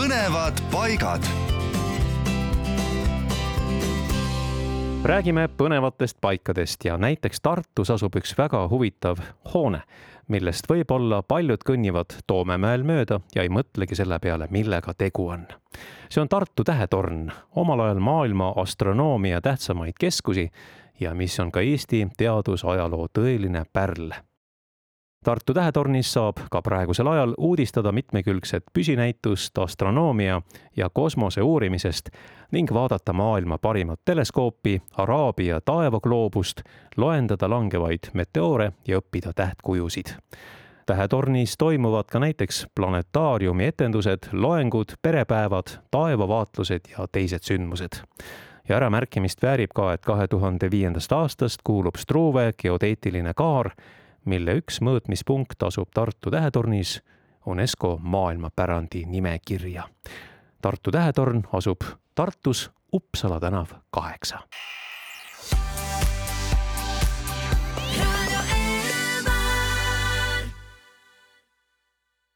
põnevad paigad. räägime põnevatest paikadest ja näiteks Tartus asub üks väga huvitav hoone, millest võib-olla paljud kõnnivad Toomemäel mööda ja ei mõtlegi selle peale, millega tegu on. see on Tartu tähetorn, omal ajal maailma astronoomia tähtsamaid keskusi ja mis on ka Eesti teadusajaloo tõeline pärl Tartu tähetornis saab ka praegusel ajal uudistada mitmekülgset püsinäitust astronoomia ja kosmose uurimisest ning vaadata maailma parimat teleskoopi, Araabia taevagloobust, loendada langevaid meteoore ja õppida tähtkujusid. tähetornis toimuvad ka näiteks planetaariumi etendused, loengud, perepäevad, taevavaatlused ja teised sündmused ja äramärkimist väärib ka, et kahe tuhande viiendast aastast kuulub Struve geodeetiline kaar mille üks mõõtmispunkt asub Tartu tähetornis UNESCO maailmapärandi nimekirja. Tartu tähetorn asub Tartus Uppsala tänav kaheksa